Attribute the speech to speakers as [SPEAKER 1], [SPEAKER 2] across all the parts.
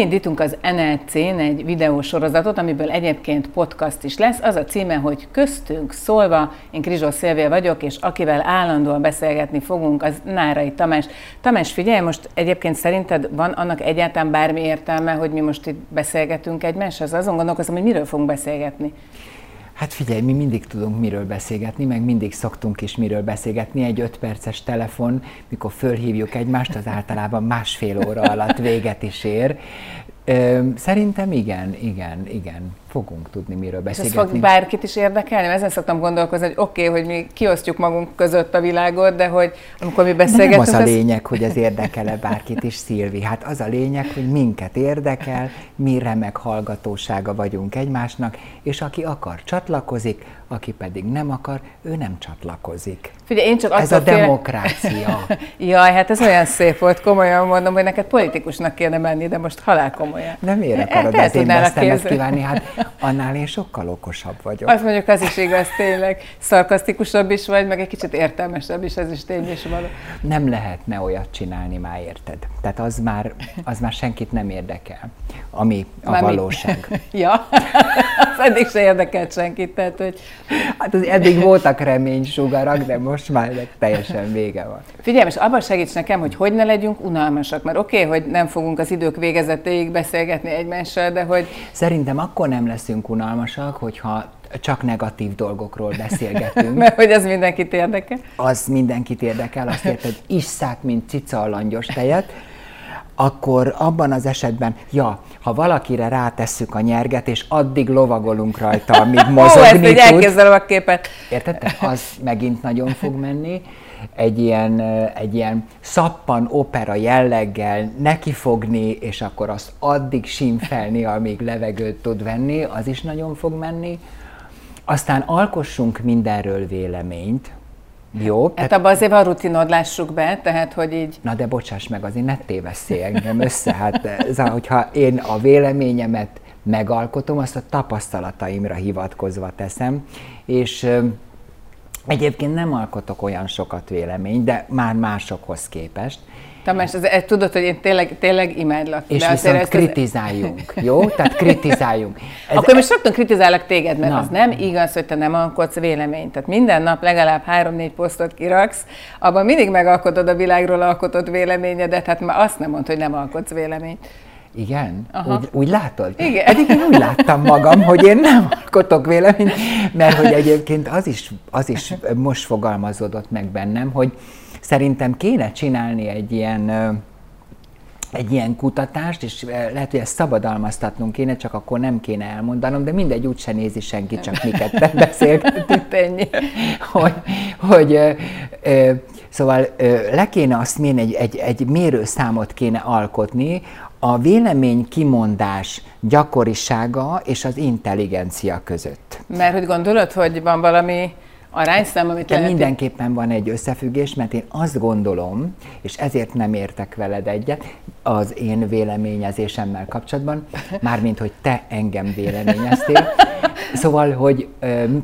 [SPEAKER 1] Elindítunk az NLC-n egy videósorozatot, amiből egyébként podcast is lesz. Az a címe, hogy Köztünk szólva. Én Krizsó Szilvél vagyok, és akivel állandóan beszélgetni fogunk, az Nárai Tamás. Tamás, figyelj, most egyébként szerinted van annak egyáltalán bármi értelme, hogy mi most itt beszélgetünk egymással? Azon gondolkozom, hogy miről fogunk beszélgetni.
[SPEAKER 2] Hát figyelj, mi mindig tudunk miről beszélgetni, meg mindig szoktunk is miről beszélgetni. Egy öt perces telefon, mikor fölhívjuk egymást, az általában másfél óra alatt véget is ér. Szerintem igen, igen, igen fogunk tudni miről beszélgetni.
[SPEAKER 1] És ez fog bárkit is érdekelni? Ezen szoktam gondolkozni, hogy oké, okay, hogy mi kiosztjuk magunk között a világot, de hogy amikor mi beszélgetünk...
[SPEAKER 2] De nem az a lényeg, hogy ez érdekele bárkit is, Szilvi. Hát az a lényeg, hogy minket érdekel, mi remek hallgatósága vagyunk egymásnak, és aki akar, csatlakozik, aki pedig nem akar, ő nem csatlakozik.
[SPEAKER 1] Figyelj, én csak
[SPEAKER 2] ez a fél... demokrácia.
[SPEAKER 1] Jaj, hát ez olyan szép volt, komolyan mondom, hogy neked politikusnak kéne menni, de most halál komolyan.
[SPEAKER 2] De miért akarod az én ezt kívánni? Hát annál én sokkal okosabb vagyok.
[SPEAKER 1] Azt mondjuk, az is igaz, tényleg. Szarkasztikusabb is vagy, meg egy kicsit értelmesebb is, ez is tény is való.
[SPEAKER 2] Nem lehetne olyat csinálni, már érted. Tehát az már, az már senkit nem érdekel, ami a már valóság.
[SPEAKER 1] Ja, eddig se érdekelt senkit, tehát hogy...
[SPEAKER 2] Hát az eddig voltak reménysugarak, de most már teljesen vége van.
[SPEAKER 1] Figyelj, és abban segíts nekem, hogy hogy ne legyünk unalmasak, mert oké, okay, hogy nem fogunk az idők végezetéig beszélgetni egymással, de hogy...
[SPEAKER 2] Szerintem akkor nem leszünk unalmasak, hogyha csak negatív dolgokról beszélgetünk.
[SPEAKER 1] Mert hogy ez mindenkit érdekel?
[SPEAKER 2] Az mindenkit érdekel, azt érted, isszák, mint cica a langyos tejet, akkor abban az esetben, ja, ha valakire rátesszük a nyerget, és addig lovagolunk rajta, amíg mozogni Ó,
[SPEAKER 1] ezt tud. a képet.
[SPEAKER 2] Érted? Az megint nagyon fog menni. Egy ilyen, egy ilyen szappan opera jelleggel nekifogni, és akkor azt addig simfelni, amíg levegőt tud venni, az is nagyon fog menni. Aztán alkossunk mindenről véleményt, jó.
[SPEAKER 1] Hát abban azért van rutinod, lássuk be, tehát hogy így...
[SPEAKER 2] Na de bocsáss meg, azért ne tévesszél engem össze. Hát, ez, hogyha én a véleményemet megalkotom, azt a tapasztalataimra hivatkozva teszem, és Egyébként nem alkotok olyan sokat véleményt, de már másokhoz képest.
[SPEAKER 1] Tamás, ez, ez, tudod, hogy én tényleg, tényleg imádlak.
[SPEAKER 2] És de viszont kritizáljunk, ez... jó? Tehát kritizáljunk.
[SPEAKER 1] Ez, Akkor most rögtön kritizálok téged, mert Na. az nem igaz, hogy te nem alkotsz véleményt. Tehát minden nap legalább három-négy posztot kiraksz, abban mindig megalkotod a világról alkotott véleményedet, hát már azt nem mond, hogy nem alkotsz véleményt.
[SPEAKER 2] Igen? Úgy, úgy látod? Igen. Pedig én úgy láttam magam, hogy én nem alkotok véleményt, mert hogy egyébként az is, az is most fogalmazódott meg bennem, hogy szerintem kéne csinálni egy ilyen egy ilyen kutatást, és lehet, hogy ezt szabadalmaztatnunk kéne, csak akkor nem kéne elmondanom, de mindegy, úgyse nézi senki, csak miket beszélgetünk, ennyi. Hogy, hogy ö, ö, szóval ö, le kéne azt mérni, egy, egy, egy mérőszámot kéne alkotni, a vélemény kimondás gyakorisága és az intelligencia között.
[SPEAKER 1] Mert hogy gondolod, hogy van valami arányszám, amit
[SPEAKER 2] lehet... Mindenképpen van egy összefüggés, mert én azt gondolom, és ezért nem értek veled egyet, az én véleményezésemmel kapcsolatban, mármint, hogy te engem véleményeztél. Szóval, hogy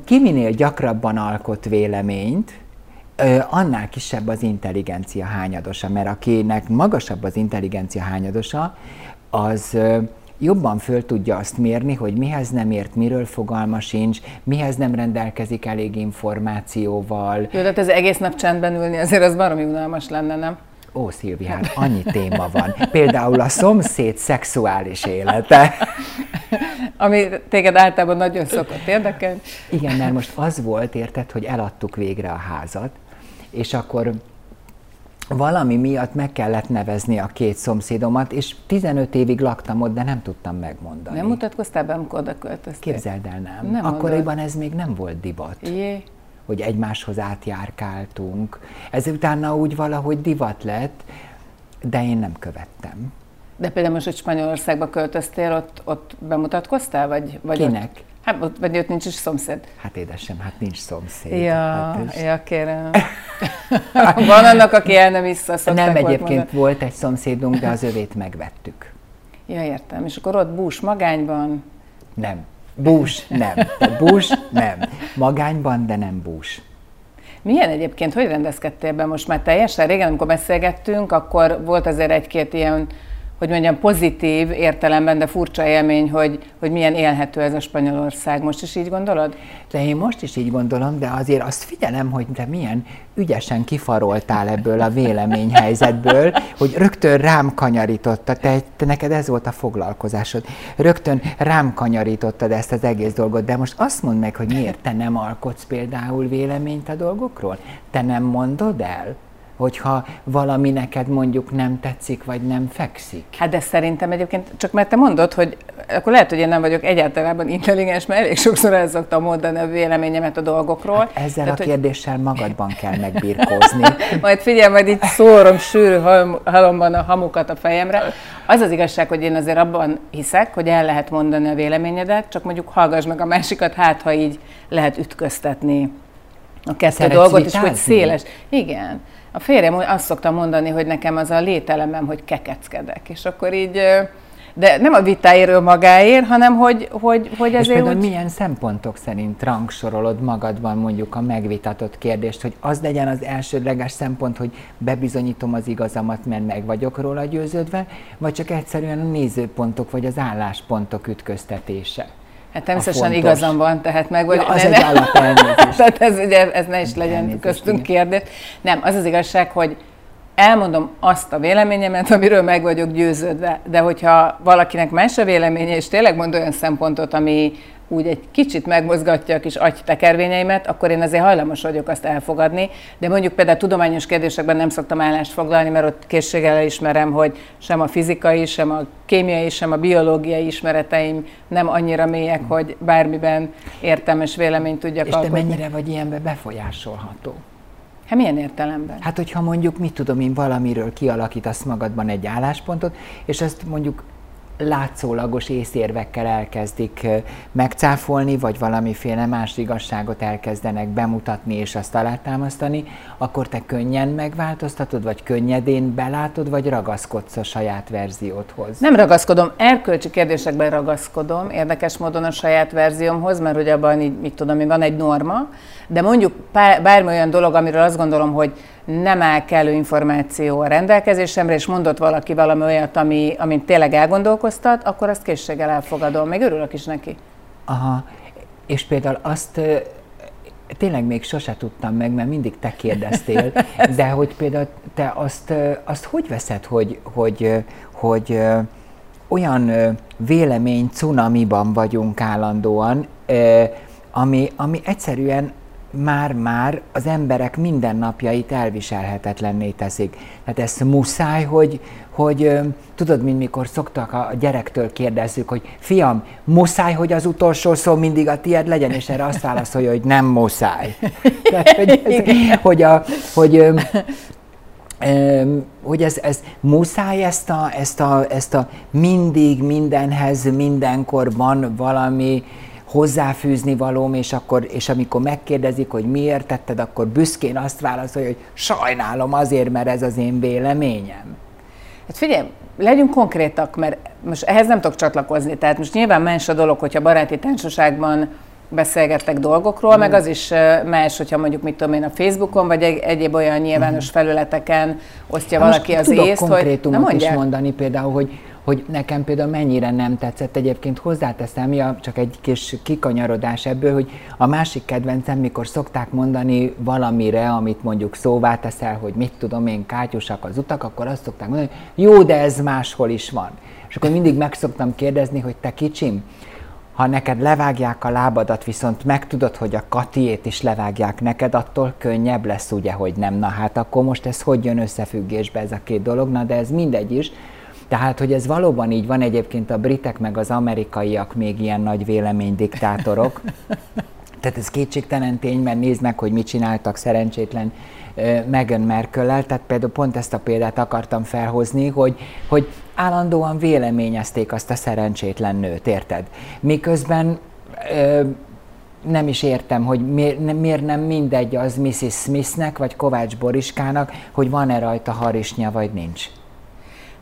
[SPEAKER 2] ki minél gyakrabban alkot véleményt, annál kisebb az intelligencia hányadosa, mert akinek magasabb az intelligencia hányadosa, az jobban föl tudja azt mérni, hogy mihez nem ért, miről fogalma sincs, mihez nem rendelkezik elég információval.
[SPEAKER 1] Jó, tehát ez egész nap csendben ülni, azért az baromi unalmas lenne, nem?
[SPEAKER 2] Ó, Szilvi, hát annyi téma van. Például a szomszéd szexuális élete.
[SPEAKER 1] Ami téged általában nagyon szokott érdekelni.
[SPEAKER 2] Igen, mert most az volt, érted, hogy eladtuk végre a házat, és akkor valami miatt meg kellett nevezni a két szomszédomat, és 15 évig laktam ott, de nem tudtam megmondani.
[SPEAKER 1] Nem mutatkoztál be, amikor oda költöztél?
[SPEAKER 2] Képzeld el, nem. nem Akkoriban ez még nem volt divat. Jé. Hogy egymáshoz átjárkáltunk. Ez utána úgy valahogy divat lett, de én nem követtem.
[SPEAKER 1] De például most, hogy Spanyolországba költöztél, ott, ott bemutatkoztál? Vagy, vagy
[SPEAKER 2] Kinek?
[SPEAKER 1] Ott... Hát ott, vagy ott nincs is szomszéd.
[SPEAKER 2] Hát édesem, hát nincs szomszéd.
[SPEAKER 1] Ja,
[SPEAKER 2] hát
[SPEAKER 1] is... ja kérem. Van annak, aki el nem vissza
[SPEAKER 2] Nem, egyébként mondani. volt egy szomszédunk, de az övét megvettük.
[SPEAKER 1] Ja, értem. És akkor ott bús magányban?
[SPEAKER 2] Nem. Bús nem. Tehát bús nem. Magányban, de nem bús.
[SPEAKER 1] Milyen egyébként, hogy rendezkedtél be most már teljesen? Régen, amikor beszélgettünk, akkor volt azért egy-két ilyen hogy mondjam, pozitív értelemben, de furcsa élmény, hogy, hogy milyen élhető ez a Spanyolország. Most is így gondolod?
[SPEAKER 2] De én most is így gondolom, de azért azt figyelem, hogy te milyen ügyesen kifaroltál ebből a véleményhelyzetből, hogy rögtön rám kanyarította, te, te neked ez volt a foglalkozásod, rögtön rám kanyarítottad ezt az egész dolgot, de most azt mondd meg, hogy miért te nem alkotsz például véleményt a dolgokról? Te nem mondod el? Hogyha valami neked mondjuk nem tetszik, vagy nem fekszik.
[SPEAKER 1] Hát de szerintem egyébként, csak mert te mondod, hogy akkor lehet, hogy én nem vagyok egyáltalán intelligens, mert elég sokszor el szoktam mondani a véleményemet a dolgokról. Hát
[SPEAKER 2] ezzel Tehát, a kérdéssel hogy... magadban kell megbirkózni.
[SPEAKER 1] majd figyelj, majd itt szórom sűrű halomban a hamukat a fejemre. Az az igazság, hogy én azért abban hiszek, hogy el lehet mondani a véleményedet, csak mondjuk hallgass meg a másikat, hát ha így lehet ütköztetni a kettő dolgot, és hogy széles. Igen. A férjem azt szokta mondani, hogy nekem az a lételemem, hogy kekeckedek, és akkor így de nem a vitáiról magáért, hanem hogy, hogy, hogy
[SPEAKER 2] ezért És úgy... milyen szempontok szerint rangsorolod magadban mondjuk a megvitatott kérdést, hogy az legyen az elsődleges szempont, hogy bebizonyítom az igazamat, mert meg vagyok róla győződve, vagy csak egyszerűen a nézőpontok vagy az álláspontok ütköztetése?
[SPEAKER 1] Hát természetesen igazam van, tehát meg vagy. Ja,
[SPEAKER 2] az ne, egy alapelnézés.
[SPEAKER 1] tehát ez, ugye, ez ne is legyen köztünk kérdés. Nem, az az igazság, hogy elmondom azt a véleményemet, amiről meg vagyok győződve, de hogyha valakinek más a véleménye, és tényleg mond olyan szempontot, ami, úgy egy kicsit megmozgatja a kis agytekervényeimet, akkor én azért hajlamos vagyok azt elfogadni. De mondjuk például tudományos kérdésekben nem szoktam állást foglalni, mert ott készséggel ismerem, hogy sem a fizikai, sem a kémiai, sem a biológiai ismereteim nem annyira mélyek, hogy bármiben értelmes véleményt tudjak
[SPEAKER 2] És alkotni. te mennyire vagy ilyenbe befolyásolható?
[SPEAKER 1] Hát milyen értelemben?
[SPEAKER 2] Hát, hogyha mondjuk, mit tudom én, valamiről kialakítasz magadban egy álláspontot, és ezt mondjuk látszólagos észérvekkel elkezdik megcáfolni, vagy valamiféle más igazságot elkezdenek bemutatni és azt alátámasztani, akkor te könnyen megváltoztatod, vagy könnyedén belátod, vagy ragaszkodsz a saját verziódhoz?
[SPEAKER 1] Nem ragaszkodom, erkölcsi kérdésekben ragaszkodom, érdekes módon a saját verziómhoz, mert hogy abban így, mit tudom, van egy norma, de mondjuk bármi olyan dolog, amiről azt gondolom, hogy nem áll kellő információ a rendelkezésemre, és mondott valaki valami olyat, ami, amit tényleg elgondolkoztat, akkor azt készséggel elfogadom. Még örülök is neki.
[SPEAKER 2] Aha, és például azt tényleg még sose tudtam meg, mert mindig te kérdeztél, de hogy például te azt, azt hogy veszed, hogy, hogy, hogy olyan vélemény cunamiban vagyunk állandóan, ami, ami egyszerűen már-már az emberek mindennapjait elviselhetetlenné teszik. Tehát ez muszáj, hogy, hogy tudod, mint mikor szoktak a gyerektől kérdezzük, hogy fiam, muszáj, hogy az utolsó szó mindig a tied legyen, és erre azt válaszolja, hogy nem muszáj. Tehát, hogy, ez, hogy, a, hogy hogy ez, ez muszáj ezt a, ezt, a, ezt a mindig, mindenhez, mindenkorban valami hozzáfűzni valóm, és, akkor, és amikor megkérdezik, hogy miért tetted, akkor büszkén azt válaszolja, hogy sajnálom azért, mert ez az én véleményem.
[SPEAKER 1] Hát figyelj, legyünk konkrétak, mert most ehhez nem tudok csatlakozni. Tehát most nyilván más a dolog, hogyha baráti társaságban beszélgettek dolgokról, mm. meg az is más, hogyha mondjuk mit tudom én a Facebookon, vagy egy, egyéb olyan nyilvános mm. felületeken osztja hát valaki az észt,
[SPEAKER 2] hogy... Nem is mondani például, hogy hogy nekem például mennyire nem tetszett. Egyébként hozzáteszem, ja, csak egy kis kikanyarodás ebből, hogy a másik kedvencem, mikor szokták mondani valamire, amit mondjuk szóvá teszel, hogy mit tudom én, kátyusak az utak, akkor azt szokták mondani, hogy jó, de ez máshol is van. És akkor mindig meg szoktam kérdezni, hogy te kicsim, ha neked levágják a lábadat, viszont megtudod, hogy a Katiét is levágják neked, attól könnyebb lesz, ugye, hogy nem. Na hát akkor most ez hogy jön összefüggésbe ez a két dolog, na de ez mindegy is. Tehát, hogy ez valóban így van, egyébként a britek meg az amerikaiak még ilyen nagy véleménydiktátorok. Tehát ez kétségtelen tény, mert nézd meg, hogy mit csináltak szerencsétlen Meghan markle Tehát például pont ezt a példát akartam felhozni, hogy, hogy állandóan véleményezték azt a szerencsétlen nőt, érted? Miközben ö, nem is értem, hogy miért, miért nem mindegy az Mrs. Smithnek, vagy Kovács Boriskának, hogy van-e rajta harisnya, vagy nincs.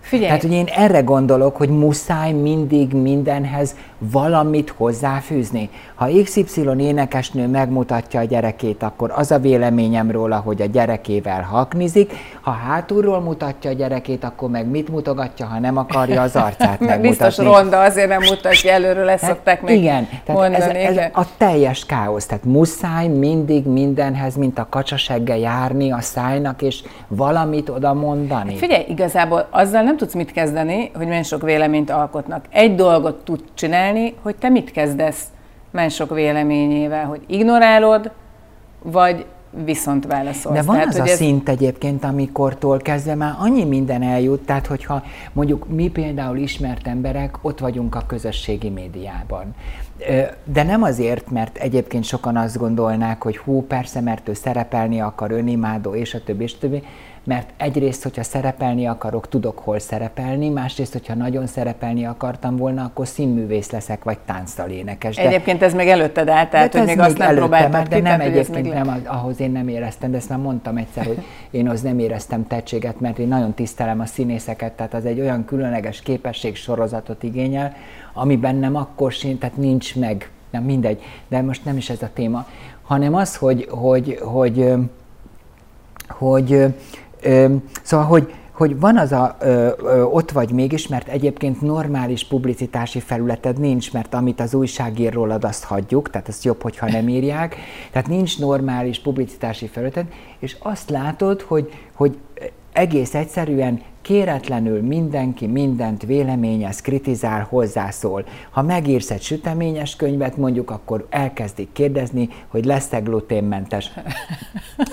[SPEAKER 2] Figyelj. Tehát, hogy én erre gondolok, hogy muszáj mindig mindenhez valamit hozzáfűzni. Ha XY énekesnő megmutatja a gyerekét, akkor az a véleményem róla, hogy a gyerekével haknizik. Ha hátulról mutatja a gyerekét, akkor meg mit mutogatja, ha nem akarja az arcát megmutatni.
[SPEAKER 1] Biztos ronda, azért nem mutatja előről, ezt tehát, szokták még
[SPEAKER 2] Igen, tehát mondani, ez, ez a teljes káosz. Tehát muszáj mindig mindenhez, mint a kacsaseggel járni a szájnak, és valamit oda mondani.
[SPEAKER 1] Figyelj, igazából azzal nem tudsz mit kezdeni, hogy milyen sok véleményt alkotnak. Egy dolgot tud csinálni, hogy te mit kezdesz mások véleményével, hogy ignorálod, vagy viszont válaszolsz.
[SPEAKER 2] De van tehát, az a ez... szint egyébként, amikortól kezdve már annyi minden eljut, tehát hogyha mondjuk mi például ismert emberek, ott vagyunk a közösségi médiában. De nem azért, mert egyébként sokan azt gondolnák, hogy hú, persze, mert ő szerepelni akar, önimádó, és a többi, és a többi, mert egyrészt, hogyha szerepelni akarok, tudok hol szerepelni, másrészt, hogyha nagyon szerepelni akartam volna, akkor színművész leszek, vagy táncdal énekes.
[SPEAKER 1] De, egyébként ez még előtted áll, tehát hogy még, még azt nem próbáltad
[SPEAKER 2] De nem egyébként nem, ahhoz én nem éreztem, de ezt már mondtam egyszer, hogy én az nem éreztem tettséget, mert én nagyon tisztelem a színészeket, tehát az egy olyan különleges képesség sorozatot igényel, ami bennem akkor sin, tehát nincs meg, nem mindegy, de most nem is ez a téma, hanem az, hogy, hogy, hogy, hogy, hogy Szóval, hogy, hogy van az a ö, ö, ott vagy mégis, mert egyébként normális publicitási felületed nincs, mert amit az újság ír rólad, azt hagyjuk, tehát ez jobb, hogyha nem írják. Tehát nincs normális publicitási felületed, és azt látod, hogy, hogy egész egyszerűen kéretlenül mindenki mindent véleményez, kritizál, hozzászól. Ha megírsz egy süteményes könyvet, mondjuk, akkor elkezdik kérdezni, hogy lesz-e gluténmentes.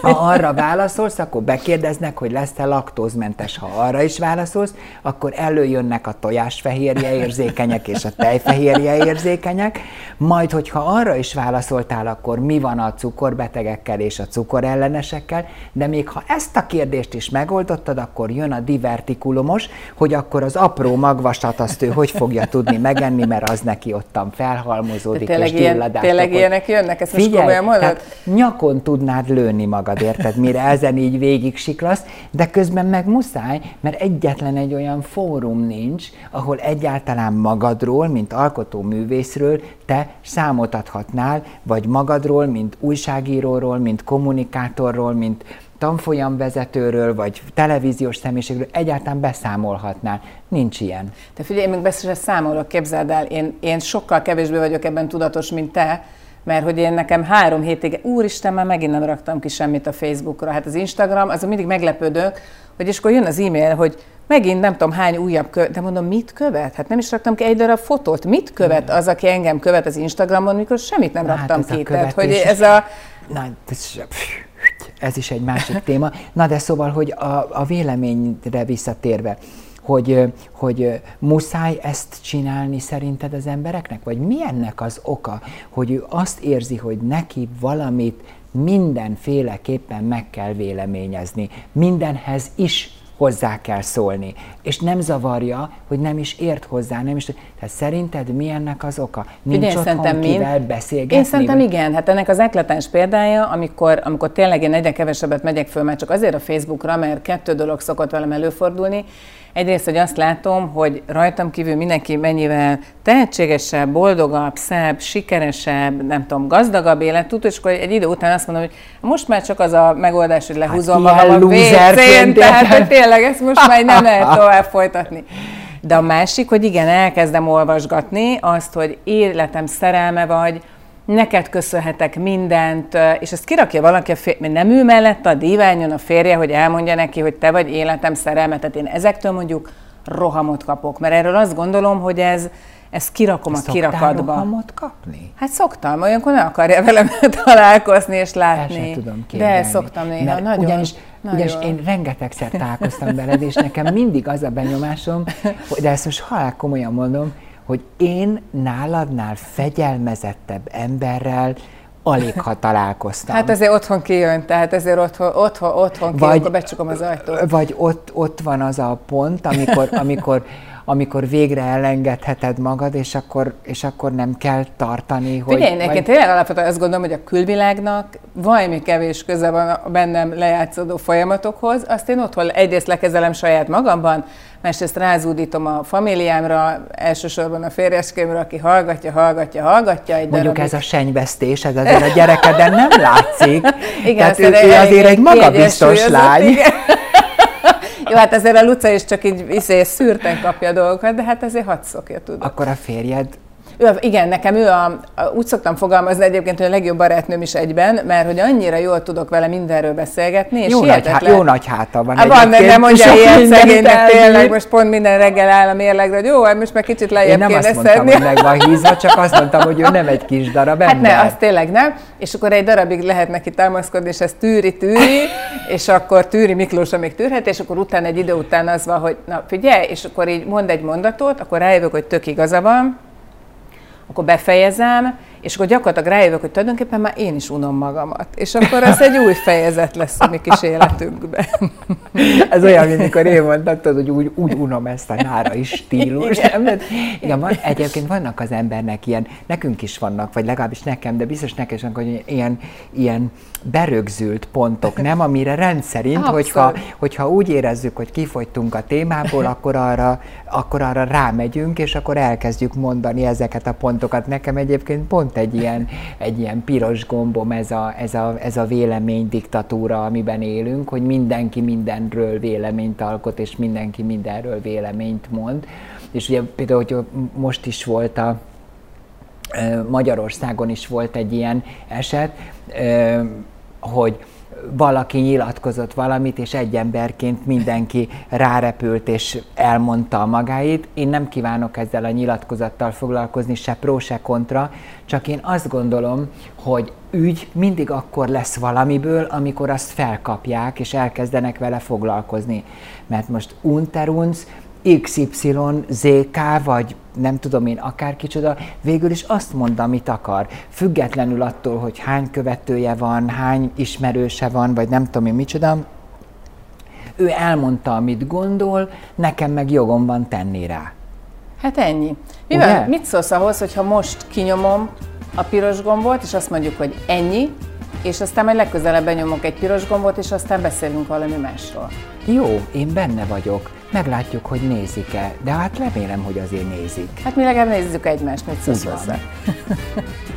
[SPEAKER 2] Ha arra válaszolsz, akkor bekérdeznek, hogy lesz-e laktózmentes. Ha arra is válaszolsz, akkor előjönnek a tojásfehérje érzékenyek és a tejfehérje érzékenyek, majd, hogyha arra is válaszoltál, akkor mi van a cukorbetegekkel és a cukorellenesekkel, de még ha ezt a kérdést is megoldottad, akkor jön a diver divertikulumos, hogy akkor az apró magvasat azt ő hogy fogja tudni megenni, mert az neki ottan felhalmozódik
[SPEAKER 1] tényleg és ilyen, Tényleg ilyenek jönnek? Ezt Figyelj, most komolyan mondod?
[SPEAKER 2] nyakon tudnád lőni magad, érted, mire ezen így végig siklasz, de közben meg muszáj, mert egyetlen egy olyan fórum nincs, ahol egyáltalán magadról, mint alkotó művészről te számot adhatnál, vagy magadról, mint újságíróról, mint kommunikátorról, mint tanfolyamvezetőről, vagy televíziós személyiségről egyáltalán beszámolhatnál. Nincs ilyen.
[SPEAKER 1] Te figyelj, én még beszélve számolok, képzeld el, én, én sokkal kevésbé vagyok ebben tudatos, mint te, mert hogy én nekem három hétig, úristen, már megint nem raktam ki semmit a Facebookra. Hát az Instagram, azon mindig meglepődök, hogy és akkor jön az e-mail, hogy megint nem tudom hány újabb követ, de mondom, mit követ? Hát nem is raktam ki egy darab fotót. Mit követ az, aki engem követ az Instagramon, mikor semmit nem Na, hát raktam hát ki? Tehát, hogy ez a...
[SPEAKER 2] Na, ez ez is egy másik téma. Na de szóval, hogy a, a véleményre visszatérve, hogy, hogy muszáj ezt csinálni szerinted az embereknek? Vagy mi ennek az oka, hogy ő azt érzi, hogy neki valamit mindenféleképpen meg kell véleményezni, mindenhez is hozzá kell szólni. És nem zavarja, hogy nem is ért hozzá, nem is... Tehát szerinted mi ennek az oka? Nincs Ugye, otthon kivel mind... beszélgetni?
[SPEAKER 1] Én szerintem vagy? igen. Hát ennek az ekletens példája, amikor, amikor tényleg én egyre kevesebbet megyek föl, már csak azért a Facebookra, mert kettő dolog szokott velem előfordulni. Egyrészt, hogy azt látom, hogy rajtam kívül mindenki mennyivel tehetségesebb, boldogabb, szebb, sikeresebb, nem tudom, gazdagabb élet tud, és akkor egy idő után azt mondom, hogy most már csak az a megoldás, hogy lehúzom hát magam a WC-n, tehát hogy tényleg ezt most már nem lehet tovább folytatni. De a másik, hogy igen, elkezdem olvasgatni azt, hogy életem szerelme vagy, neked köszönhetek mindent, és ezt kirakja valaki, fér... nem ő mellett a díványon a férje, hogy elmondja neki, hogy te vagy életem szerelme, tehát én ezektől mondjuk rohamot kapok, mert erről azt gondolom, hogy ez, ezt kirakom Szoktál a kirakatba.
[SPEAKER 2] rohamot kapni?
[SPEAKER 1] Hát szoktam, olyankor nem akarja velem találkozni és látni.
[SPEAKER 2] El tudom képzelni.
[SPEAKER 1] De szoktam néha, Mert nagyon.
[SPEAKER 2] Ugyanis, nagyon. ugyanis én rengetegszer találkoztam veled, és nekem mindig az a benyomásom, de ezt most halál komolyan mondom, hogy én náladnál fegyelmezettebb emberrel alig ha találkoztam.
[SPEAKER 1] Hát azért otthon kijön, tehát ezért otthon, otthon, otthon kijön, vagy, akkor becsukom az ajtót.
[SPEAKER 2] Vagy ott, ott van az a pont, amikor, amikor amikor végre elengedheted magad, és akkor, és akkor nem kell tartani,
[SPEAKER 1] hogy... Figyelj, nekem vagy... tényleg alapvetően azt gondolom, hogy a külvilágnak valami kevés köze van a bennem lejátszódó folyamatokhoz, azt én otthon egyrészt lekezelem saját magamban, másrészt rázúdítom a familiámra, elsősorban a férjeskémre, aki hallgatja, hallgatja, hallgatja.
[SPEAKER 2] Egy Mondjuk darabig. ez a senyvesztés, ez azért a gyerekeden nem látszik.
[SPEAKER 1] Igen,
[SPEAKER 2] Tehát ő, ő azért egy magabiztos lány. Igen.
[SPEAKER 1] Jó, hát azért a Luca is csak így izé, szűrten kapja a dolgokat, de hát ezért hadd szokja, tudod.
[SPEAKER 2] Akkor a férjed
[SPEAKER 1] ő, igen, nekem ő a, a, úgy szoktam fogalmazni egyébként, hogy a legjobb barátnőm is egyben, mert hogy annyira jól tudok vele mindenről beszélgetni, és
[SPEAKER 2] jó, nagy, há, jó nagy háta van.
[SPEAKER 1] Há, van, nem mondja ilyen szegénynek tényleg, most pont minden reggel áll a mérlegre, hogy jó, hát most már kicsit lejjebb
[SPEAKER 2] Én nem
[SPEAKER 1] kéne
[SPEAKER 2] azt mondtam, hogy meg van hízva, csak azt mondtam, hogy ő nem egy kis darab ember.
[SPEAKER 1] Hát ne, az tényleg nem, és akkor egy darabig lehet neki támaszkodni, és ez tűri, tűri, és akkor tűri Miklós, amíg tűrhet, és akkor utána egy idő után az van, hogy na figyelj, és akkor így mond egy mondatot, akkor rájövök, hogy tök igaza van, akkor befejezem, és akkor gyakorlatilag rájövök, hogy tulajdonképpen már én is unom magamat. És akkor ez egy új fejezet lesz a mi kis életünkben.
[SPEAKER 2] Ez olyan, mint amikor én mondtam, tudod, hogy úgy, úgy unom ezt a nára is stílus. Igen. Igen, van, egyébként vannak az embernek ilyen, nekünk is vannak, vagy legalábbis nekem, de biztos nekem is hogy ilyen, ilyen berögzült pontok, nem? Amire rendszerint, hogyha, hogyha úgy érezzük, hogy kifogytunk a témából, akkor arra, akkor arra rámegyünk, és akkor elkezdjük mondani ezeket a pontokat. Nekem egyébként pont egy ilyen, egy ilyen piros gombom ez a, ez, a, ez a vélemény diktatúra, amiben élünk, hogy mindenki mindenről véleményt alkot, és mindenki mindenről véleményt mond. És ugye például, hogy most is volt a, Magyarországon is volt egy ilyen eset, hogy valaki nyilatkozott valamit, és egy emberként mindenki rárepült és elmondta a magáit. Én nem kívánok ezzel a nyilatkozattal foglalkozni, se pró, se kontra, csak én azt gondolom, hogy ügy mindig akkor lesz valamiből, amikor azt felkapják, és elkezdenek vele foglalkozni. Mert most unterunz, XYZK, vagy nem tudom én, akár kicsoda, végül is azt mond, amit akar. Függetlenül attól, hogy hány követője van, hány ismerőse van, vagy nem tudom én micsoda, ő elmondta, amit gondol, nekem meg jogom van tenni rá.
[SPEAKER 1] Hát ennyi. Mivel, mit szólsz ahhoz, hogyha most kinyomom a piros gombot, és azt mondjuk, hogy ennyi, és aztán majd legközelebb benyomok egy piros gombot, és aztán beszélünk valami másról.
[SPEAKER 2] Jó, én benne vagyok. Meglátjuk, hogy nézik-e, de hát remélem, hogy azért nézik.
[SPEAKER 1] Hát mi legalább nézzük egymást, mit szólsz hozzá.